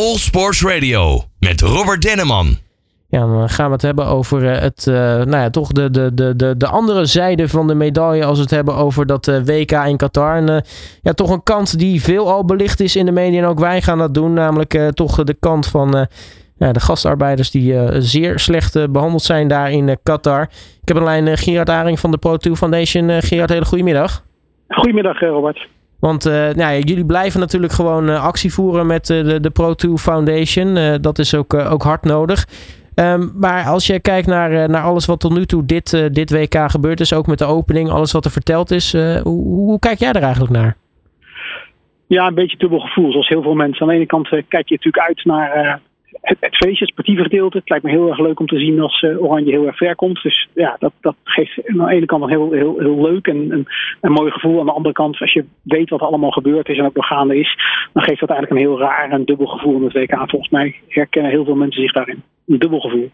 All Sports Radio met Robert Denneman. Ja, dan gaan we het hebben over eh, het, uh, nou ja, toch de, de, de, de, de andere zijde van de medaille als we het hebben over dat uh, WK in Qatar. En, uh, ja, toch een kant die veel al belicht is in de media en ook wij gaan dat doen. Namelijk toch de kant van ja, de gastarbeiders die zeer slecht behandeld zijn daar in Qatar. Ik heb een lijn Gerard Aring van de Pro2 Foundation. Gerard, hele goedemiddag. Goedemiddag Robert. Want uh, nou ja, jullie blijven natuurlijk gewoon uh, actie voeren met uh, de, de Pro2 Foundation. dat is ook, ook hard nodig. Um, maar als je kijkt naar, naar alles wat tot nu toe dit, dit WK gebeurd is, ook met de opening, alles wat er verteld is, hoe, hoe, kijk jij er eigenlijk naar? Ja, een beetje dubbel gevoel, zoals heel veel mensen. Aan de ene kant kijk je natuurlijk uit naar het, feestje, het sportieve gedeelte. Het lijkt me heel erg leuk om te zien als uh, Oranje heel erg ver komt. Dus ja, dat, dat geeft aan de ene kant een heel, heel, leuk en een, een mooi gevoel. Aan de andere kant, als je weet wat er allemaal gebeurd is en ook nog gaande is, dan geeft dat eigenlijk een heel raar en dubbel gevoel in het WK. Volgens mij herkennen heel veel mensen zich daarin. Een dubbel gevoel.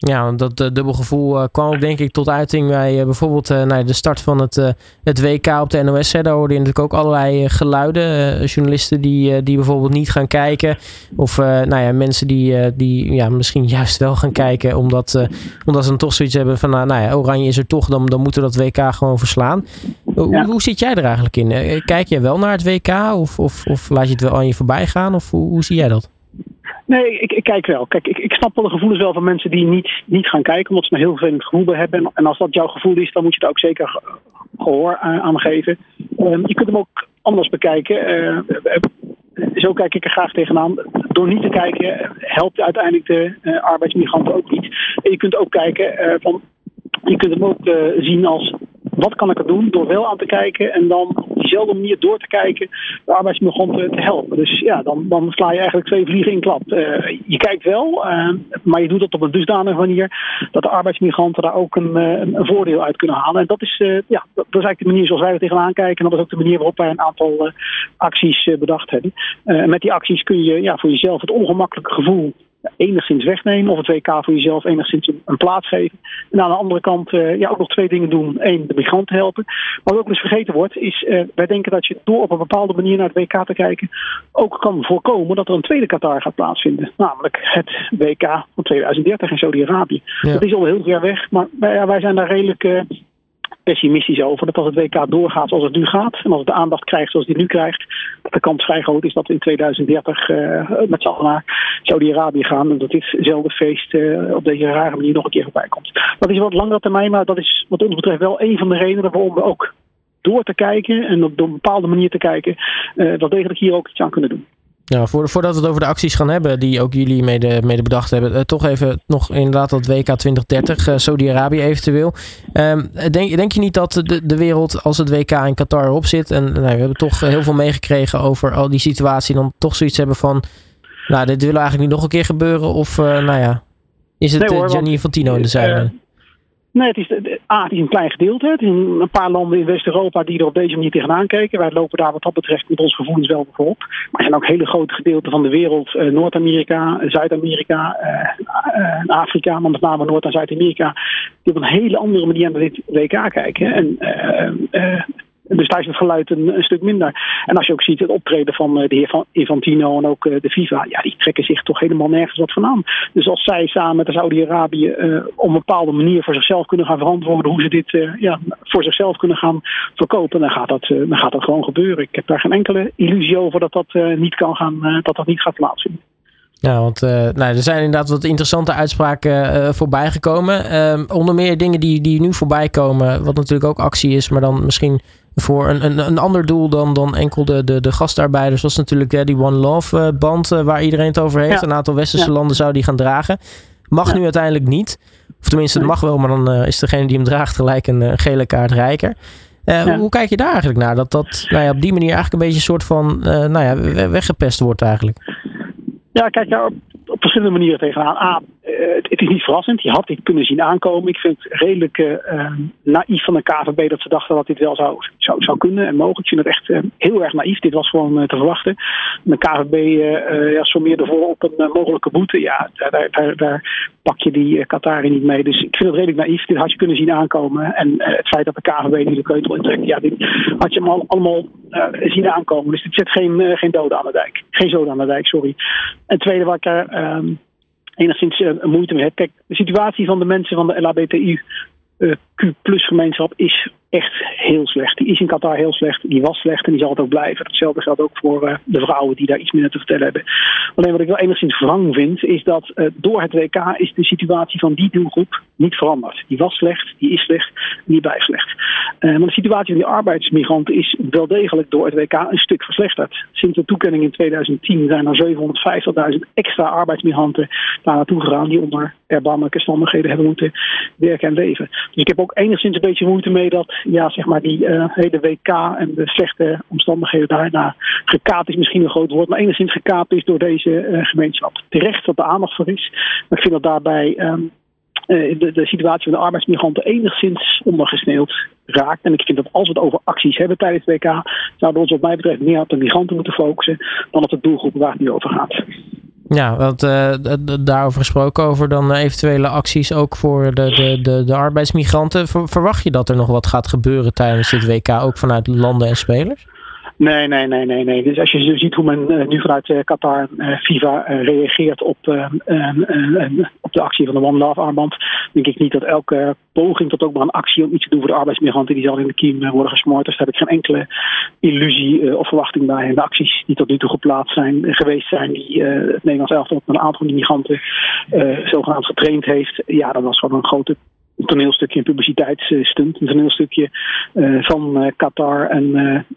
Ja, dat uh, dubbel gevoel uh, kwam ook denk ik tot uiting bij uh, bijvoorbeeld nou, de start van het, het WK op de NOS. Hè. Daar hoorde je natuurlijk ook allerlei geluiden. journalisten die, die bijvoorbeeld niet gaan kijken. Of nou ja, mensen die, die ja, misschien juist wel gaan kijken. Omdat, omdat ze dan toch zoiets hebben van nou, ja, Oranje is er toch, dan, dan moeten we dat WK gewoon verslaan. Ja. Hoe, hoe zit jij er eigenlijk in? Kijk je wel naar het WK of, of, of laat je het wel aan je voorbij gaan? Of hoe, hoe zie jij dat? Nee, ik, ik, kijk wel. Kijk, ik, ik snap wel de gevoelens wel van mensen die niet, niet gaan kijken, omdat ze een heel vervelend gevoel hebben. En, als dat jouw gevoel is, dan moet je er ook zeker gehoor aan geven. Um, je kunt hem ook anders bekijken. Uh, zo kijk ik er graag tegenaan. Door niet te kijken helpt uiteindelijk de uh, arbeidsmigranten ook niet. En je kunt ook kijken van. Je kunt hem ook zien als wat kan ik er doen door wel aan te kijken en dan op diezelfde manier door te kijken de arbeidsmigranten te helpen. Dus ja, dan, dan sla je eigenlijk twee vliegen in klap. Uh, je kijkt wel, uh, maar je doet het op een dusdanige manier dat de arbeidsmigranten daar ook een, een, een voordeel uit kunnen halen. En dat is, ja, dat, is eigenlijk de manier zoals wij er tegenaan kijken. En dat is ook de manier waarop wij een aantal acties bedacht hebben. en met die acties kun je ja, voor jezelf het ongemakkelijke gevoel enigszins wegnemen. Of het WK voor jezelf enigszins een plaats geven. En aan de andere kant uh, ja, ook nog twee dingen doen. Eén, de migranten helpen. Maar wat ook eens vergeten wordt, is uh, wij denken dat je door op een bepaalde manier naar het WK te kijken ook kan voorkomen dat er een tweede Qatar gaat plaatsvinden. Namelijk het WK van 2030 in Saudi-Arabië. Ja. Dat is al heel ver weg, maar ja, wij zijn daar redelijk uh, pessimistisch over. Dat als het WK doorgaat zoals het nu gaat, en als het de aandacht krijgt zoals het nu krijgt, dat de kans vrij groot is dat we in 2030 uh, met z'n allen naar Saudi-Arabië gaan. En dat ditzelfde feest uh, op deze rare manier nog een keer voorbij komt. Dat is wat langere termijn, maar dat is wat ons betreft wel een van de redenen waarom we ook door te kijken en op een bepaalde manier te kijken, uh, wel degelijk hier ook iets aan kunnen doen. Ja, voordat we het over de acties gaan hebben, die ook jullie mede, mede bedacht hebben, uh, toch even nog inderdaad dat WK 2030, uh, Saudi-Arabië eventueel. Um, denk, denk je niet dat de, de wereld, als het WK in Qatar erop zit, en nou, we hebben toch heel veel meegekregen over al die situatie, dan toch zoiets hebben van, nou, dit wil eigenlijk niet nog een keer gebeuren, of uh, nou ja, is het nee, hoor, Gianni Infantino in de zijde? Nee, het is, A, het is een klein gedeelte. Het is een paar landen in West-Europa die er op deze manier tegenaan kijken. Wij lopen daar wat dat betreft met onze gevoelens wel voorop. Maar er zijn ook hele grote gedeelten van de wereld, uh, Noord-Amerika, Zuid-Amerika, uh, uh, Afrika, maar met name Noord- en Zuid-Amerika, die op een hele andere manier naar dit WK kijken. En dus daar is het geluid een, stuk minder. En als je ook ziet het optreden van de heer Infantino en ook de FIFA, ja, die trekken zich toch helemaal nergens wat van aan. Dus als zij samen met Saudi-Arabië uh, op een bepaalde manier voor zichzelf kunnen gaan verantwoorden hoe ze dit ja, voor zichzelf kunnen gaan verkopen, dan gaat, dat, dan gaat dat gewoon gebeuren. Ik heb daar geen enkele illusie over dat dat niet kan gaan, dat dat niet gaat plaatsvinden. Ja, want nou, er zijn inderdaad wat interessante uitspraken uh, voorbij gekomen. Uh, onder meer dingen die, die nu voorbij komen, wat natuurlijk ook actie is, maar dan misschien voor een, een, een ander doel dan, dan enkel de, de, de gastarbeiders. was natuurlijk uh, die One Love band waar iedereen het over heeft. Ja. Een aantal westerse landen zou die gaan dragen. Mag nu uiteindelijk niet. Of tenminste, het mag wel, maar dan is degene die hem draagt gelijk een gele kaart rijker. Hoe kijk je daar eigenlijk naar? Dat dat nou ja, op die manier eigenlijk een beetje een soort van nou ja, weggepest wordt eigenlijk. Ja, kijk daar op, op verschillende manieren tegenaan. A, het is niet verrassend. Je had dit kunnen zien aankomen. Ik vind het redelijk uh, naïef van de KVB dat ze dachten dat dit wel zou, zou, zou kunnen en mogelijk. Ik vind het echt heel erg naïef. Dit was gewoon te verwachten. De KVB ja, sommeerde voor op een mogelijke boete. Ja, daar, daar, daar pak je die Qatari niet mee. Dus ik vind het redelijk naïef. Dit had je kunnen zien aankomen. En het feit dat de KVB nu de keutel intrekt, ja, dit had je allemaal, allemaal zien aankomen. Dus dit zet geen, geen doden aan de dijk. Geen zoden aan de dijk, sorry. En tweede wat ik er enigszins uh, moeite mee. Kijk, de situatie van de mensen van de LHBTI uh, Q-plus gemeenschap is echt heel slecht. Die is in Qatar heel slecht, die was slecht en die zal het ook blijven. Hetzelfde geldt ook voor uh, de vrouwen die daar iets minder te vertellen hebben. Alleen wat ik wel enigszins wrang vind, is dat uh, door het WK is de situatie van die doelgroep niet veranderd. Die was slecht, die is slecht die blijft slecht. Uh, maar de situatie van die arbeidsmigranten is wel degelijk door het WK een stuk verslechterd. Sinds de toekenning in 2010 zijn er 750.000 extra arbeidsmigranten daar naartoe gegaan die onder erbarmelijke omstandigheden hebben moeten werken en leven. Dus ik heb ook enigszins een beetje moeite mee dat ja, zeg maar die uh, hele WK en de slechte omstandigheden daarna gekaapt is misschien een groot woord, maar enigszins gekaapt is door deze uh, gemeenschap. Terecht dat er aandacht voor is. Maar ik vind dat daarbij um, uh, de, de, situatie van de arbeidsmigranten enigszins ondergesneeuwd raakt. En ik vind dat als we het over acties hebben tijdens het WK, zouden we ons wat mij betreft meer op de migranten moeten focussen dan op de doelgroep waar het nu over gaat. Ja, want uh, daarover gesproken, over dan eventuele acties ook voor de, de, de, de arbeidsmigranten. Verwacht je dat er nog wat gaat gebeuren tijdens dit WK, ook vanuit landen en spelers? Nee, nee, nee, nee, nee. Dus als je ziet hoe men uh, nu vanuit uh, Qatar, uh, FIFA reageert op, op de actie van de One Love armband, denk ik niet dat elke poging tot ook maar een actie om iets te doen voor de arbeidsmigranten die zal in de kiem worden gesmoord. Dus daar heb ik geen enkele illusie of verwachting bij. En de acties die tot nu toe geplaatst zijn, geweest zijn, die het Nederlands elftal op een aantal migranten zogenaamd getraind heeft, ja, dat was gewoon een grote een toneelstukje, een publiciteitsstunt. Een toneelstukje uh, van uh, Qatar en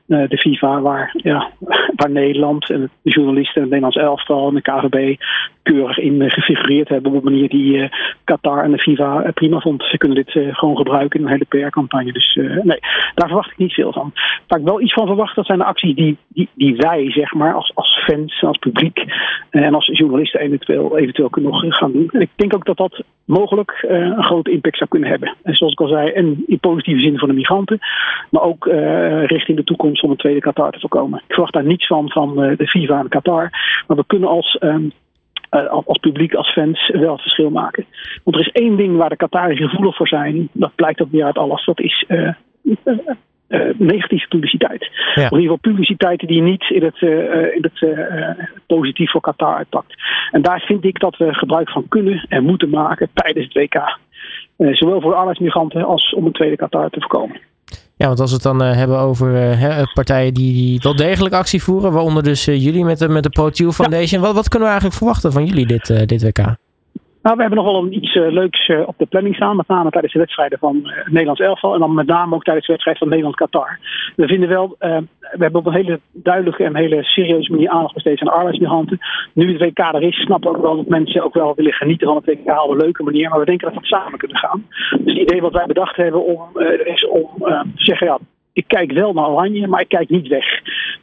uh, de FIFA, waar, ja, waar Nederland en de journalisten, het Nederlands elftal en de KVB keurig in gefigureerd hebben op een manier die Qatar en de FIFA prima vond. Ze kunnen dit gewoon gebruiken in een hele PR-campagne. Dus nee, daar verwacht ik niet veel van. Waar ik wel iets van verwacht, dat zijn de acties die, die, die wij, zeg maar, als, als als publiek en als journalisten eventueel, eventueel kunnen nog gaan doen. En ik denk ook dat dat mogelijk een grote impact zou kunnen hebben. En zoals ik al zei, en in positieve zin voor de migranten, maar ook richting de toekomst om een tweede Qatar te voorkomen. Ik verwacht daar niets van van de FIFA en Qatar, maar we kunnen als. Uh, als publiek, als fans, wel het verschil maken. Want er is één ding waar de Qataris gevoelig voor zijn. Dat blijkt ook weer uit alles. Dat is negatieve publiciteit. Ja. Of in ieder geval publiciteit die niet in het, uh, in het uh, positief voor Qatar uitpakt. En daar vind ik dat we gebruik van kunnen en moeten maken tijdens het WK. zowel voor arbeidsmigranten als om een tweede Qatar te voorkomen. Ja, want als we het dan hebben over partijen die, die wel degelijk actie voeren, waaronder dus jullie met de, met de ProTube Foundation. Ja. Wat, wat kunnen we eigenlijk verwachten van jullie dit, dit WK? Nou, we hebben nog wel iets uh, leuks uh, op de planning staan. Met name tijdens de wedstrijden van het Nederlands elftal. En dan met name ook tijdens de wedstrijd van Nederland-Qatar. We vinden wel, we hebben op een hele duidelijke en hele serieuze manier aandacht besteed aan arbeidsmigranten. Nu het WK er is, snappen we ook wel dat mensen ook wel willen genieten van het WK op een leuke manier. Maar we denken dat we samen kunnen gaan. Dus het idee wat wij bedacht hebben om, is om te zeggen, ja, ik kijk wel naar Oranje, maar ik kijk niet weg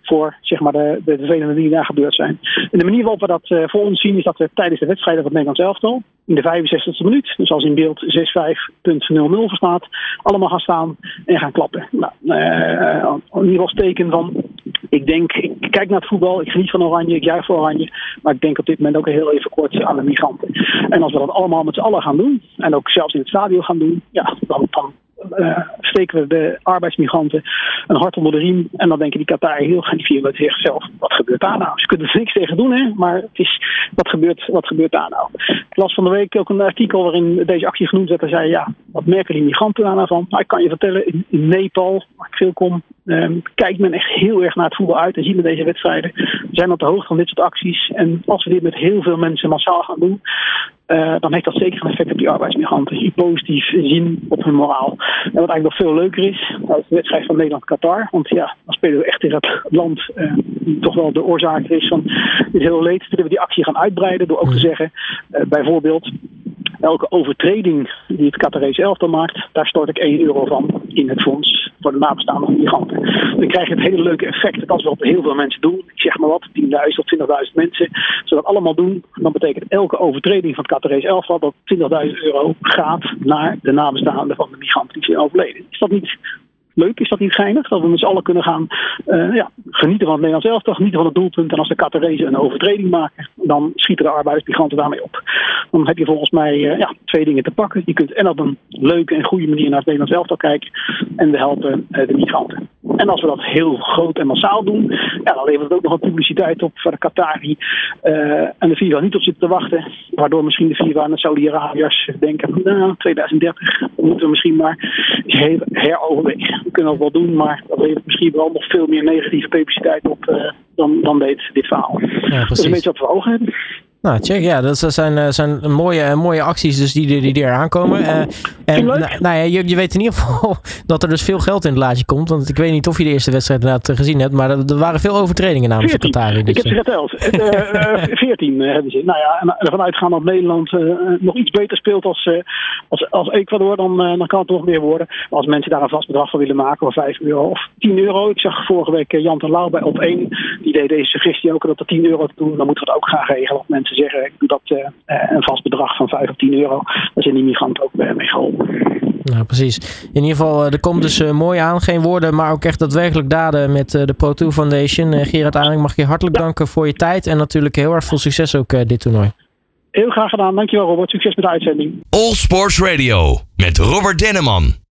voor zeg maar, de, de dingen die daar gebeurd zijn. En de manier waarop we dat uh, voor ons zien is dat we tijdens de wedstrijden van het Nederlands elftal, in de 65e minuut, dus als in beeld 6-5.00 verstaat, allemaal gaan staan en gaan klappen. Nou, uh, in ieder geval teken van, ik denk, ik kijk naar het voetbal, ik geniet van Oranje, ik juich voor Oranje, maar ik denk op dit moment ook heel even kort aan de migranten. En als we dat allemaal met z'n allen gaan doen, en ook zelfs in het stadion gaan doen, ja, dan, dan uh, steken we de arbeidsmigranten een hart onder de riem. En dan denken die Qatar heel genifier met zichzelf. Wat gebeurt daar nou? Ze kunnen er niks tegen doen, hè? maar het is, wat, gebeurt, wat gebeurt daar nou? Ik las van de week ook een artikel waarin deze actie genoemd werd. En zei, ja, wat merken die migranten daar nou van? Nou, ik kan je vertellen, in, Nepal, waar ik veel kom, um, kijkt men echt heel erg naar het voetbal uit. En zien we deze wedstrijden. We zijn op de hoogte van dit soort acties. En als we dit met heel veel mensen massaal gaan doen, uh, dan heeft dat zeker een effect op die arbeidsmigranten. Die positief zien op hun moraal. En wat eigenlijk nog veel leuker is, dat is de wedstrijd van Nederland-Qatar. Want ja, dan spelen we echt in dat land uh, die toch wel de oorzaak is van dit hele leed. Willen we die actie gaan uitbreiden door ook te zeggen, uh, bijvoorbeeld, elke overtreding die het Qatarese elftal maakt, daar stort ik 1 euro van in het fonds voor de nabestaanden van migranten. Dan krijg je het hele leuke effect dat als we wat heel veel mensen doen, zeg maar wat, 10.000 of 20.000 mensen, ze dat allemaal doen, dan betekent elke overtreding van het Qatarese elftal dat 20.000 euro gaat naar de nabestaanden van de migranten die zijn overleden. Is dat niet leuk? Is dat niet geinig? Dat we met z'n allen kunnen gaan uh, ja, genieten van het Nederlands elftal, genieten van het doelpunt. En als de Qatarese een overtreding maken, dan schieten de arbeidersmigranten daarmee op. Dan heb je volgens mij uh, ja, twee dingen te pakken. Je kunt en op een leuke en goede manier naar het Nederlands elftal kijken. En we helpen uh, de migranten. En als we dat heel groot en massaal doen, ja, dan levert het ook nog wat publiciteit op voor de Qatari. en de FIFA niet op zitten te wachten. Waardoor misschien de FIFA en de Saudi-Arabiërs denken, nou, 2030 moeten we misschien maar eens heroverwegen we kunnen dat wel doen, maar dat levert misschien wel nog veel meer negatieve publiciteit op uh, dan, dan dit, dit verhaal. Ja, dat is een beetje wat we ogen hebben. Nou, check. Ja, dat zijn, zijn mooie, mooie acties dus die, die, die er aankomen. Uh, en nou, nou ja, je, je weet in ieder geval dat er dus veel geld in het laadje komt. Want ik weet niet of je de eerste wedstrijd inderdaad gezien hebt. Maar er, waren veel overtredingen namens de Qatari. Dus, ik heb ze geteld. Uh, 14 hebben ze. Nou ja, en ervan uitgaan dat Nederland nog iets beter speelt als, als, als Ecuador, dan, dan kan het nog meer worden. Maar als mensen daar een vast bedrag van willen maken, of 5 euro of 10 euro. Ik zag vorige week Jan ten Lauw bij op 1. Die deed deze suggestie ook dat er 10 euro te doen. Dan moeten we het ook gaan regelen. Want mensen zeggen, ik dat uh, een vast bedrag van 5 of 10 euro. Daar zijn die migranten ook mee geholpen. Nou, precies. In ieder geval, er komt dus uh, mooi aan. Geen woorden, maar ook echt daadwerkelijk daden met uh, de Pro2 Foundation. Gerard Aring, mag je hartelijk ja. danken voor je tijd. En natuurlijk heel erg veel succes ook dit toernooi. Heel graag gedaan. Dankjewel Robert. Succes met de uitzending. All Sports Radio met Robert Denneman.